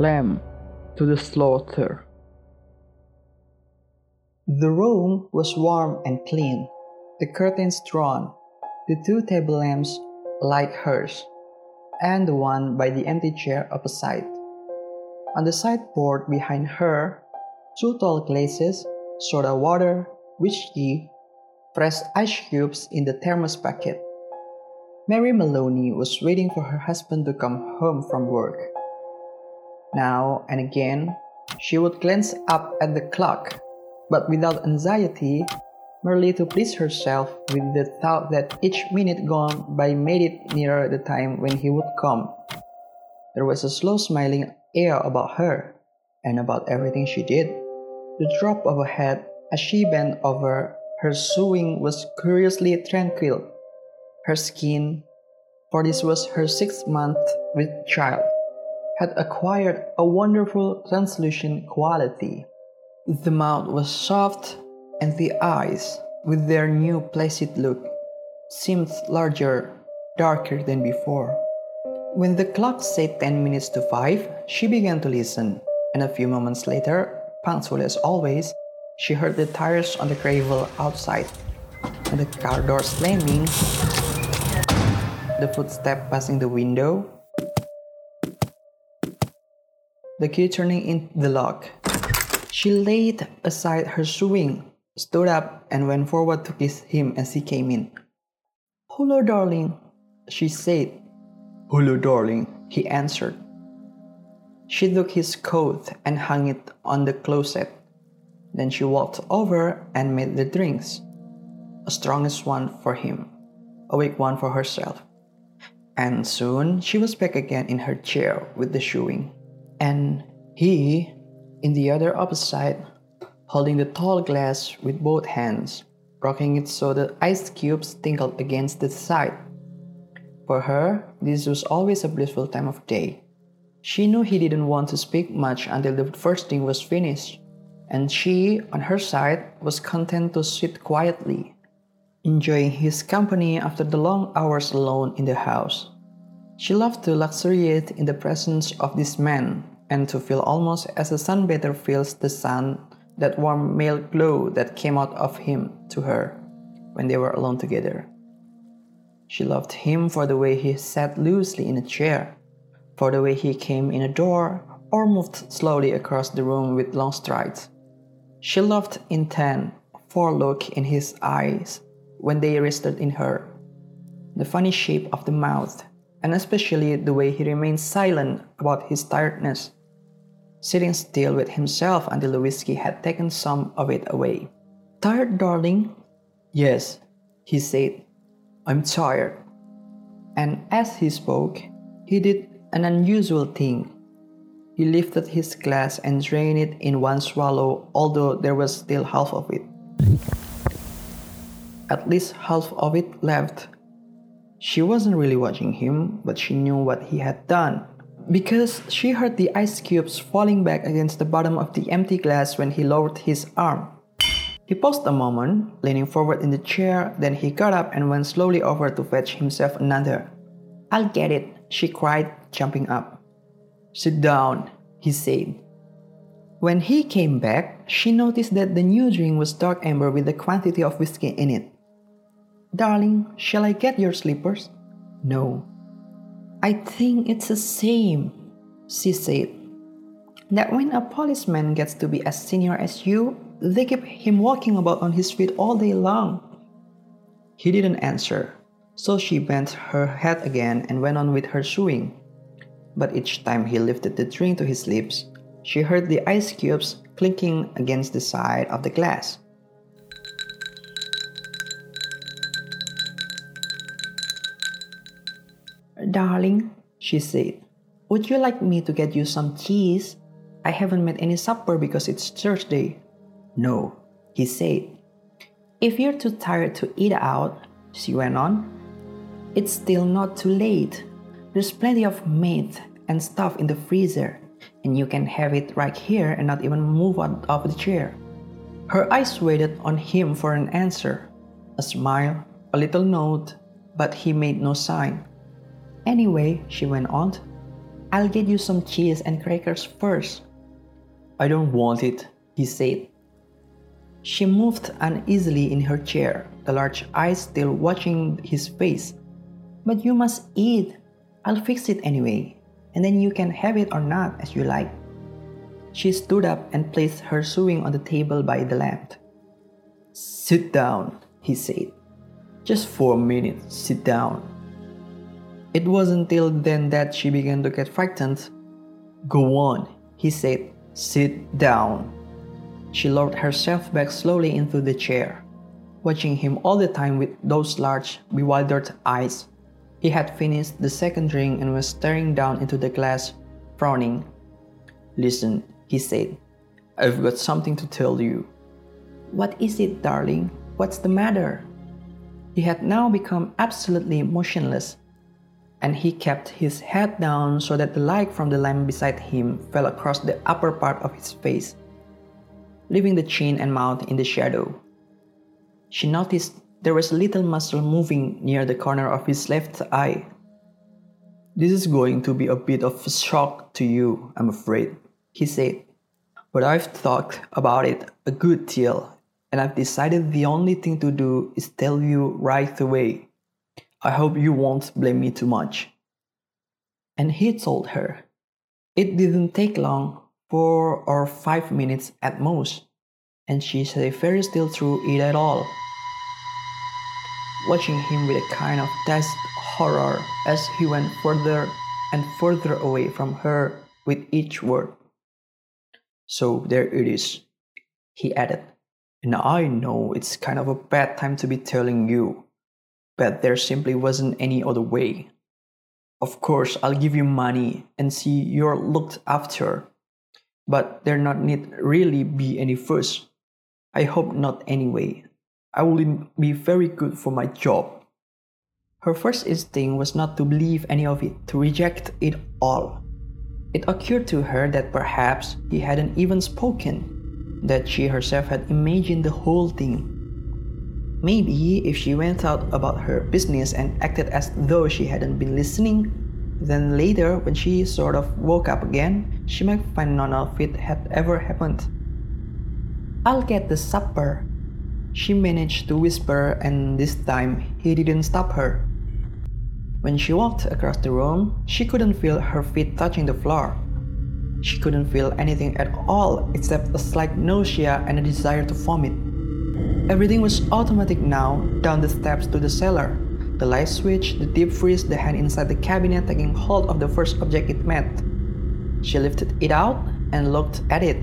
lamb to the slaughter. The room was warm and clean, the curtains drawn, the two table lamps like hers, and the one by the empty chair opposite. On the sideboard behind her, two tall glasses, soda water, whiskey, fresh ice cubes in the thermos bucket. Mary Maloney was waiting for her husband to come home from work. Now and again, she would glance up at the clock, but without anxiety, merely to please herself with the thought that each minute gone by made it nearer the time when he would come. There was a slow smiling air about her and about everything she did. The drop of her head as she bent over her sewing was curiously tranquil. Her skin, for this was her sixth month with child, had acquired a wonderful translucent quality. The mouth was soft, and the eyes, with their new placid look, seemed larger, darker than before. When the clock said ten minutes to five, she began to listen, and a few moments later, punctual as always, she heard the tires on the gravel outside, and the car door slamming, the footstep passing the window, the key turning in the lock. She laid aside her sewing, stood up, and went forward to kiss him as he came in. Hello, darling, she said. Hello, darling, he answered. She took his coat and hung it on the closet. Then she walked over and made the drinks, a strongest one for him, a weak one for herself. And soon she was back again in her chair with the shoeing, and he in the other opposite, holding the tall glass with both hands, rocking it so the ice cubes tinkled against the side. For her, this was always a blissful time of day. She knew he didn't want to speak much until the first thing was finished and she, on her side, was content to sit quietly, enjoying his company after the long hours alone in the house. She loved to luxuriate in the presence of this man and to feel almost as a sunbather feels the sun, that warm male glow that came out of him to her when they were alone together. She loved him for the way he sat loosely in a chair, for the way he came in a door or moved slowly across the room with long strides. She loved intent, for look in his eyes when they rested in her, the funny shape of the mouth, and especially the way he remained silent about his tiredness, sitting still with himself until the whiskey had taken some of it away. Tired, darling? Yes, he said. I'm tired. And as he spoke, he did an unusual thing. He lifted his glass and drained it in one swallow, although there was still half of it. At least half of it left. She wasn't really watching him, but she knew what he had done. Because she heard the ice cubes falling back against the bottom of the empty glass when he lowered his arm. He paused a moment, leaning forward in the chair, then he got up and went slowly over to fetch himself another. I'll get it, she cried, jumping up. Sit down, he said. When he came back, she noticed that the new drink was dark amber with a quantity of whiskey in it. Darling, shall I get your slippers? No. I think it's the same, she said. That when a policeman gets to be as senior as you, they keep him walking about on his feet all day long. He didn't answer, so she bent her head again and went on with her sewing but each time he lifted the drink to his lips, she heard the ice cubes clinking against the side of the glass. Darling, she said, would you like me to get you some cheese? I haven't made any supper because it's Thursday. No, he said. If you're too tired to eat out, she went on, it's still not too late. There's plenty of meat and stuff in the freezer, and you can have it right here and not even move out of the chair. Her eyes waited on him for an answer a smile, a little note, but he made no sign. Anyway, she went on, I'll get you some cheese and crackers first. I don't want it, he said. She moved uneasily in her chair, the large eyes still watching his face. But you must eat. I'll fix it anyway, and then you can have it or not as you like. She stood up and placed her sewing on the table by the lamp. Sit down, he said. Just for a minute, sit down. It wasn't till then that she began to get frightened. Go on, he said. Sit down. She lowered herself back slowly into the chair, watching him all the time with those large, bewildered eyes. He had finished the second drink and was staring down into the glass, frowning. Listen, he said. I've got something to tell you. What is it, darling? What's the matter? He had now become absolutely motionless, and he kept his head down so that the light from the lamp beside him fell across the upper part of his face leaving the chin and mouth in the shadow. She noticed there was a little muscle moving near the corner of his left eye. This is going to be a bit of a shock to you, I'm afraid, he said. But I've thought about it a good deal, and I've decided the only thing to do is tell you right away. I hope you won't blame me too much. And he told her. It didn't take long four or five minutes at most, and she sat very still through it at all, watching him with a kind of dazed horror as he went further and further away from her with each word. So there it is, he added. And I know it's kind of a bad time to be telling you, but there simply wasn't any other way. Of course, I'll give you money and see you're looked after but there not need really be any fuss. I hope not anyway. I will be very good for my job. Her first instinct was not to believe any of it, to reject it all. It occurred to her that perhaps he hadn't even spoken, that she herself had imagined the whole thing. Maybe if she went out about her business and acted as though she hadn't been listening, then later, when she sort of woke up again, she might find none of it had ever happened. I'll get the supper. She managed to whisper, and this time he didn't stop her. When she walked across the room, she couldn't feel her feet touching the floor. She couldn't feel anything at all except a slight nausea and a desire to vomit. Everything was automatic now, down the steps to the cellar. The light switch, the deep freeze, the hand inside the cabinet taking hold of the first object it met. She lifted it out and looked at it.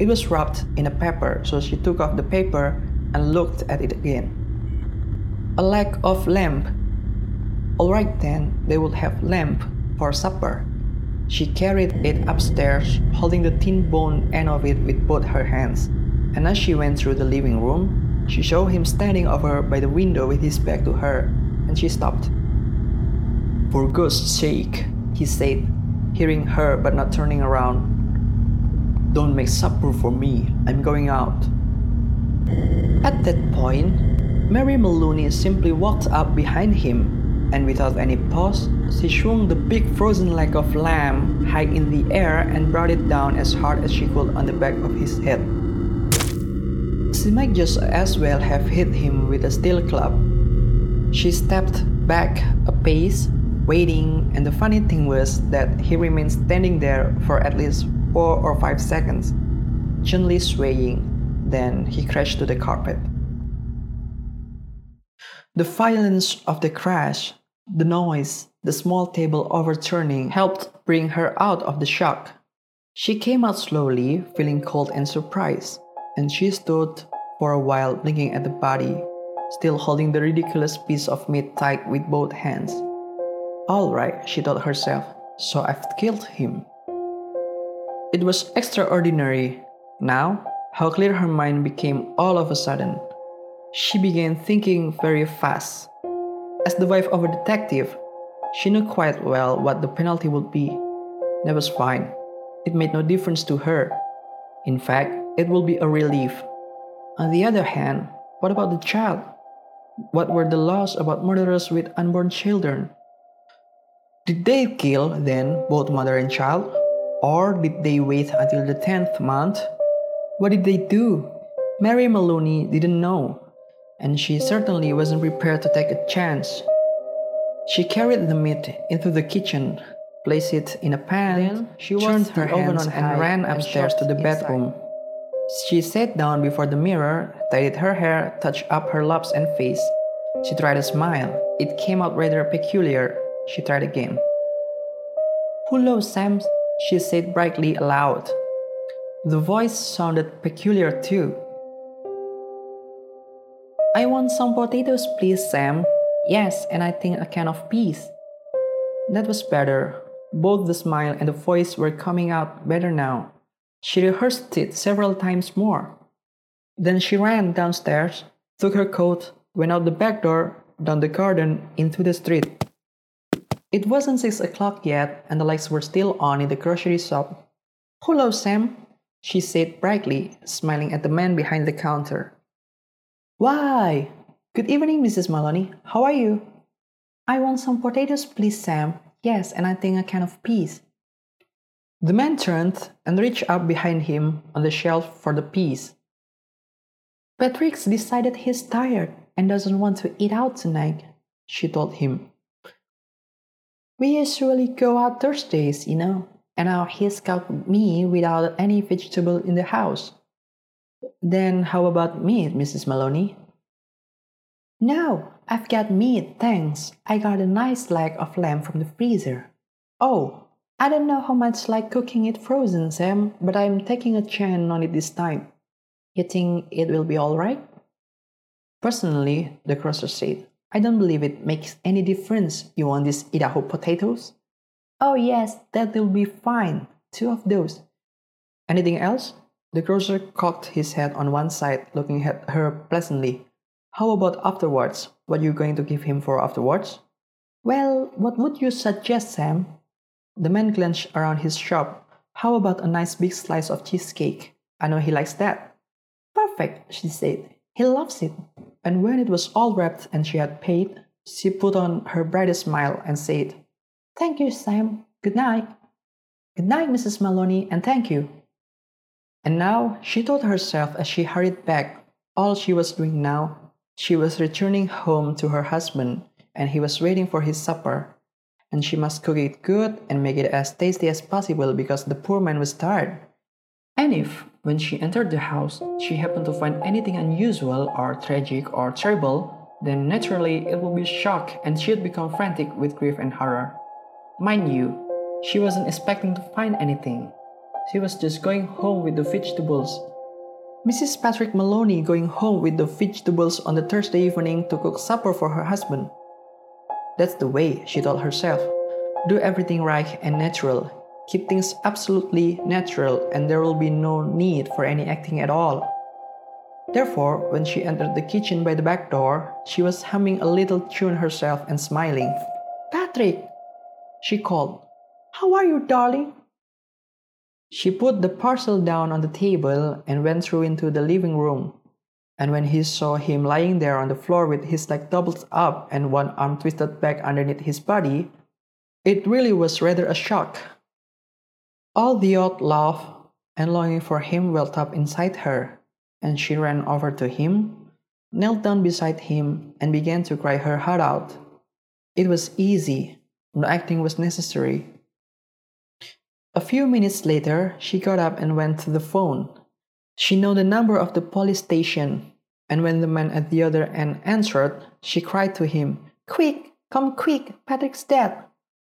It was wrapped in a paper, so she took off the paper and looked at it again. A lack of lamp. Alright then, they would have lamp for supper. She carried it upstairs, holding the thin bone end of it with both her hands. And as she went through the living room, she saw him standing over by the window with his back to her and she stopped. For God's sake, he said, hearing her but not turning around. Don't make supper for me, I'm going out. At that point, Mary Maloney simply walked up behind him, and without any pause, she swung the big frozen leg of lamb high in the air and brought it down as hard as she could on the back of his head. She might just as well have hit him with a steel club, she stepped back a pace, waiting, and the funny thing was that he remained standing there for at least four or five seconds, gently swaying. Then he crashed to the carpet. The violence of the crash, the noise, the small table overturning helped bring her out of the shock. She came out slowly, feeling cold and surprised, and she stood for a while blinking at the body still holding the ridiculous piece of meat tight with both hands. All right, she thought herself, so I've killed him. It was extraordinary. Now, how clear her mind became all of a sudden. She began thinking very fast. As the wife of a detective, she knew quite well what the penalty would be. That was fine. It made no difference to her. In fact, it will be a relief. On the other hand, what about the child? What were the laws about murderers with unborn children? Did they kill then both mother and child? Or did they wait until the 10th month? What did they do? Mary Maloney didn't know, and she certainly wasn't prepared to take a chance. She carried the meat into the kitchen, placed it in a pan, then she turned her hands and ran upstairs to the bedroom. She sat down before the mirror, tidied her hair, touched up her lips and face. She tried a smile. It came out rather peculiar. She tried again. Hello, Sam, she said brightly aloud. The voice sounded peculiar too. I want some potatoes, please, Sam, Yes, and I think a can of peas. That was better. Both the smile and the voice were coming out better now. She rehearsed it several times more. Then she ran downstairs, took her coat, went out the back door, down the garden, into the street. It wasn't six o'clock yet, and the lights were still on in the grocery shop. Hello, Sam, she said brightly, smiling at the man behind the counter. Why, Good evening, Mrs. Maloney. How are you? I want some potatoes, please, Sam. Yes, and I think a can of peas. The man turned and reached up behind him on the shelf for the peas. Patrick's decided he's tired and doesn't want to eat out tonight, she told him. We usually go out Thursdays, you know, and now he's got me without any vegetable in the house. Then how about meat, Mrs. Maloney? No, I've got meat, thanks. I got a nice leg of lamb from the freezer. Oh, I don't know how much like cooking it frozen, Sam, but I'm taking a chance on it this time. You think it will be alright? Personally, the grocer said, I don't believe it makes any difference. You want these Idaho potatoes? Oh, yes, that will be fine. Two of those. Anything else? The grocer cocked his head on one side, looking at her pleasantly. How about afterwards? What are you going to give him for afterwards? Well, what would you suggest, Sam? The man glanced around his shop. How about a nice big slice of cheesecake? I know he likes that. Perfect, she said. He loves it. And when it was all wrapped and she had paid, she put on her brightest smile and said, Thank you, Sam. Good night. Good night, Mrs. Maloney, and thank you. And now, she told herself as she hurried back, all she was doing now she was returning home to her husband, and he was waiting for his supper. And she must cook it good and make it as tasty as possible because the poor man was tired. And if, when she entered the house, she happened to find anything unusual or tragic or terrible, then naturally it would be shock and she'd become frantic with grief and horror. Mind you, she wasn't expecting to find anything. She was just going home with the vegetables Mrs. Patrick Maloney going home with the vegetables on the Thursday evening to cook supper for her husband. That's the way, she told herself. Do everything right and natural. Keep things absolutely natural, and there will be no need for any acting at all. Therefore, when she entered the kitchen by the back door, she was humming a little tune herself and smiling. Patrick! She called. How are you, darling? She put the parcel down on the table and went through into the living room. And when he saw him lying there on the floor with his leg doubled up and one arm twisted back underneath his body, it really was rather a shock. All the odd love and longing for him welled up inside her, and she ran over to him, knelt down beside him, and began to cry her heart out. It was easy, no acting was necessary. A few minutes later, she got up and went to the phone. She knew the number of the police station, and when the man at the other end answered, she cried to him, Quick, come quick, Patrick's dead.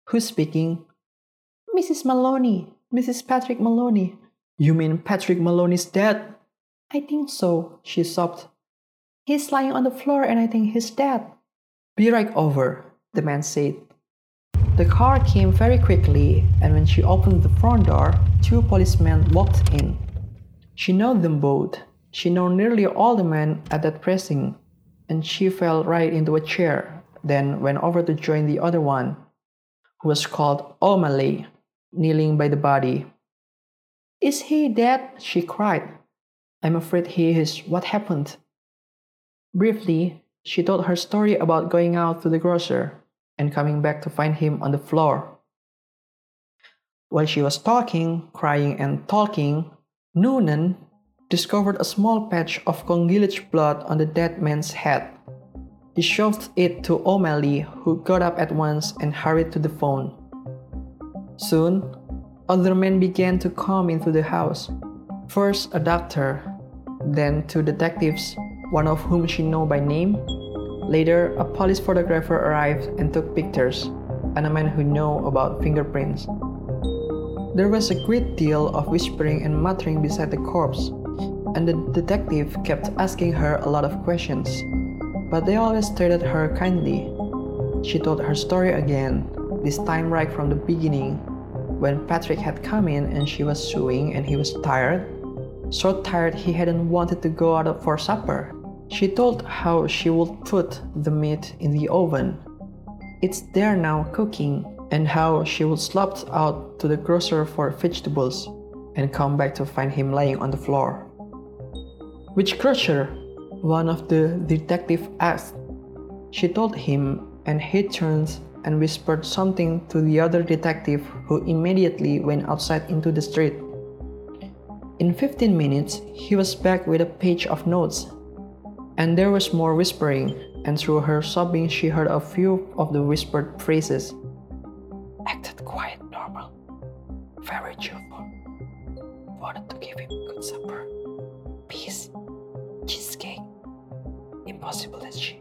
Who's speaking? Mrs. Maloney, Mrs. Patrick Maloney. You mean Patrick Maloney's dead? I think so, she sobbed. He's lying on the floor and I think he's dead. Be right over, the man said. The car came very quickly, and when she opened the front door, two policemen walked in. She knew them both. She knew nearly all the men at that pressing, and she fell right into a chair, then went over to join the other one, who was called O'Malley, kneeling by the body. Is he dead? she cried. I'm afraid he is. What happened? Briefly, she told her story about going out to the grocer and coming back to find him on the floor. While she was talking, crying, and talking, Noonan discovered a small patch of congealed blood on the dead man's head. He shoved it to O'Malley, who got up at once and hurried to the phone. Soon, other men began to come into the house. First, a doctor, then two detectives, one of whom she knew by name. Later, a police photographer arrived and took pictures, and a man who knew about fingerprints. There was a great deal of whispering and muttering beside the corpse, and the detective kept asking her a lot of questions but they always treated her kindly. She told her story again, this time right from the beginning, when Patrick had come in and she was sewing and he was tired, so tired he hadn't wanted to go out for supper. She told how she would put the meat in the oven. It's there now cooking, and how she would slop out to the grocer for vegetables and come back to find him lying on the floor. Which grocer? one of the detectives asked. She told him, and he turned and whispered something to the other detective, who immediately went outside into the street. In 15 minutes, he was back with a page of notes, and there was more whispering, and through her sobbing, she heard a few of the whispered phrases. She.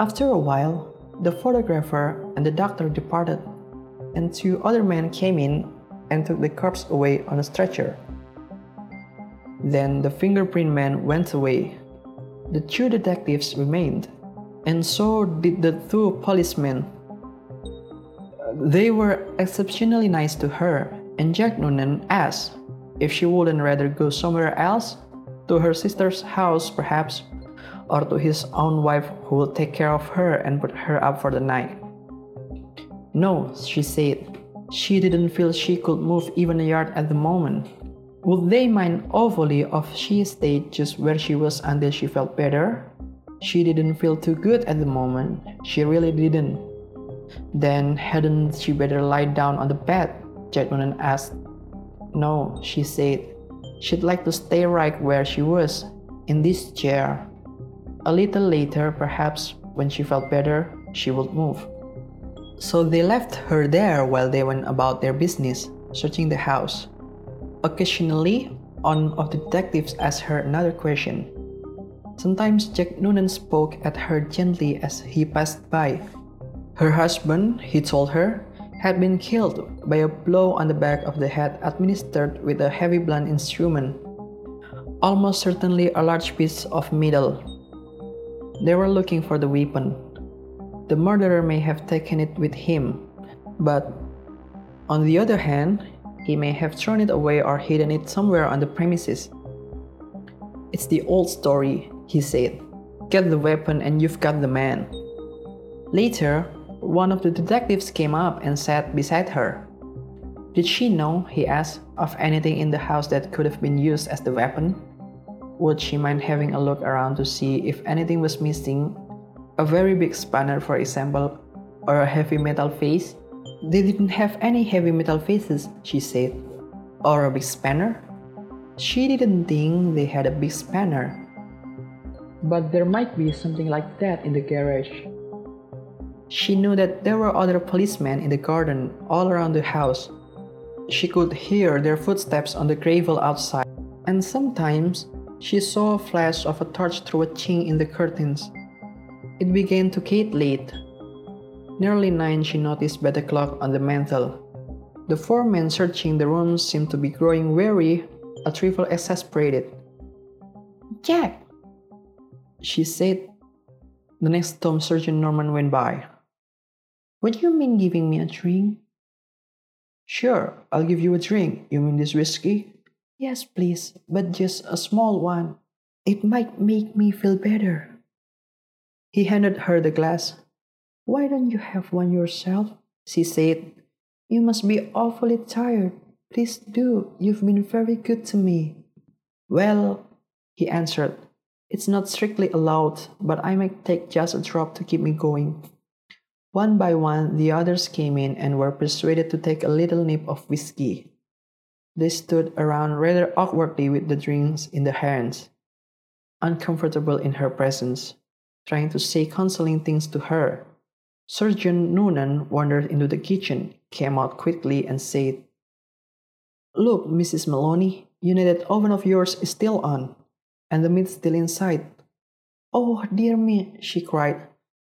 After a while, the photographer and the doctor departed, and two other men came in and took the corpse away on a stretcher. Then the fingerprint man went away. The two detectives remained, and so did the two policemen. They were exceptionally nice to her, and Jack Noonan asked if she wouldn't rather go somewhere else, to her sister's house perhaps, or to his own wife who will take care of her and put her up for the night. No, she said. She didn't feel she could move even a yard at the moment. Would they mind awfully if she stayed just where she was until she felt better? She didn't feel too good at the moment. She really didn't. Then hadn't she better lie down on the bed? Jack Noonan asked. No, she said. She'd like to stay right where she was, in this chair. A little later, perhaps when she felt better, she would move. So they left her there while they went about their business, searching the house. Occasionally, one of the detectives asked her another question. Sometimes Jack Noonan spoke at her gently as he passed by. Her husband, he told her, had been killed by a blow on the back of the head administered with a heavy blunt instrument, almost certainly a large piece of metal they were looking for the weapon. The murderer may have taken it with him, but on the other hand, he may have thrown it away or hidden it somewhere on the premises. It's the old story, he said. Get the weapon and you've got the man. Later, one of the detectives came up and sat beside her. Did she know, he asked, of anything in the house that could have been used as the weapon? Would she mind having a look around to see if anything was missing? A very big spanner, for example, or a heavy metal face? They didn't have any heavy metal faces, she said. Or a big spanner? She didn't think they had a big spanner. But there might be something like that in the garage. She knew that there were other policemen in the garden all around the house. She could hear their footsteps on the gravel outside, and sometimes she saw a flash of a torch through a chink in the curtains. It began to get late. Nearly nine, she noticed by the clock on the mantel. The four men searching the room seemed to be growing weary, a trifle exasperated. Jack, she said. The next time Sergeant Noonan went by. What do you mean giving me a drink? Sure, I'll give you a drink. You mean this whiskey? Yes, please, but just a small one. It might make me feel better. He handed her the glass. Why don't you have one yourself? She said. You must be awfully tired. Please do. You've been very good to me. Well, he answered, it's not strictly allowed, but I might take just a drop to keep me going. One by one, the others came in and were persuaded to take a little nip of whiskey. They stood around rather awkwardly with the drinks in their hands, uncomfortable in her presence, trying to say consoling things to her. Sergeant Noonan wandered into the kitchen, came out quickly, and said, Look, Mrs. Maloney, you know that oven of yours is still on, and the meat's still inside. Oh, dear me, she cried.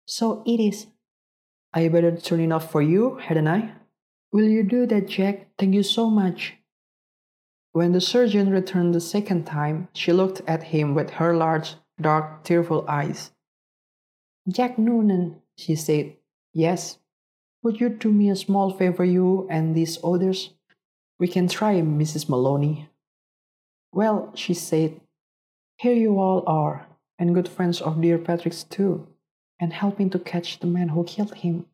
So it is. I better turn it off for you, hadn't I? Will you do that, Jack? Thank you so much. When the sergeant returned the second time, she looked at him with her large, dark, tearful eyes. Jack Noonan, she said. Yes. Would you do me a small favor, you and these others? We can try, Mrs. Maloney. Well, she said, here you all are, and good friends of dear Patrick's too and helping to catch the man who killed him.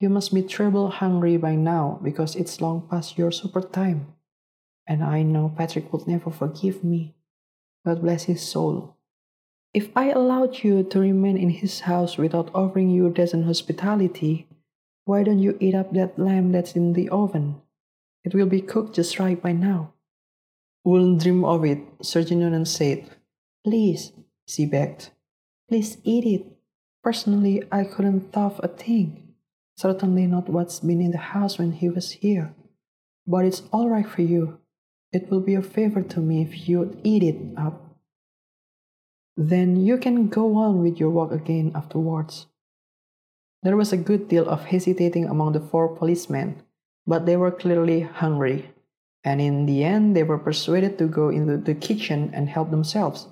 You must be terrible hungry by now because it's long past your supper time. And I know Patrick would never forgive me. God bless his soul. If I allowed you to remain in his house without offering you decent hospitality, why don't you eat up that lamb that's in the oven? It will be cooked just right by now. Wouldn't dream of it, Sergeant Noonan said. Please, she begged. Please eat it. Personally, I couldn't thought a thing. Certainly not what's been in the house when he was here. But it's all right for you. It will be a favor to me if you'd eat it up. Then you can go on with your work again afterwards. There was a good deal of hesitating among the four policemen, but they were clearly hungry, and in the end they were persuaded to go into the kitchen and help themselves.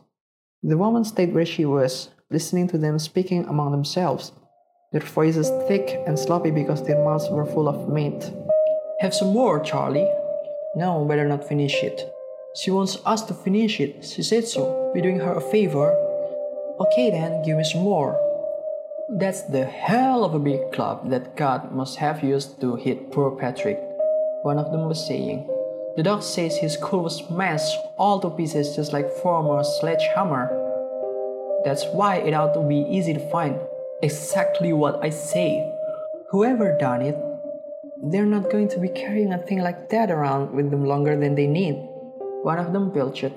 The woman stayed where she was, listening to them speaking among themselves, their voices thick and sloppy because their mouths were full of meat. Have some more, Charlie. No, better not finish it. She wants us to finish it. She said so. Be doing her a favor. Okay then, give me some more. That's the hell of a big club that God must have used to hit poor Patrick, one of them was saying. The dog says his skull was smashed all to pieces just like former sledgehammer. That's why it ought to be easy to find exactly what I say. Whoever done it, they're not going to be carrying a thing like that around with them longer than they need. One of them belched.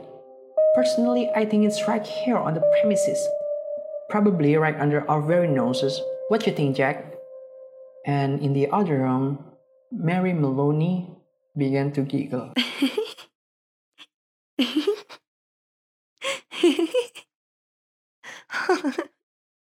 Personally, I think it's right here on the premises. Probably right under our very noses. What you think, Jack? And in the other room, Mary Maloney began to giggle.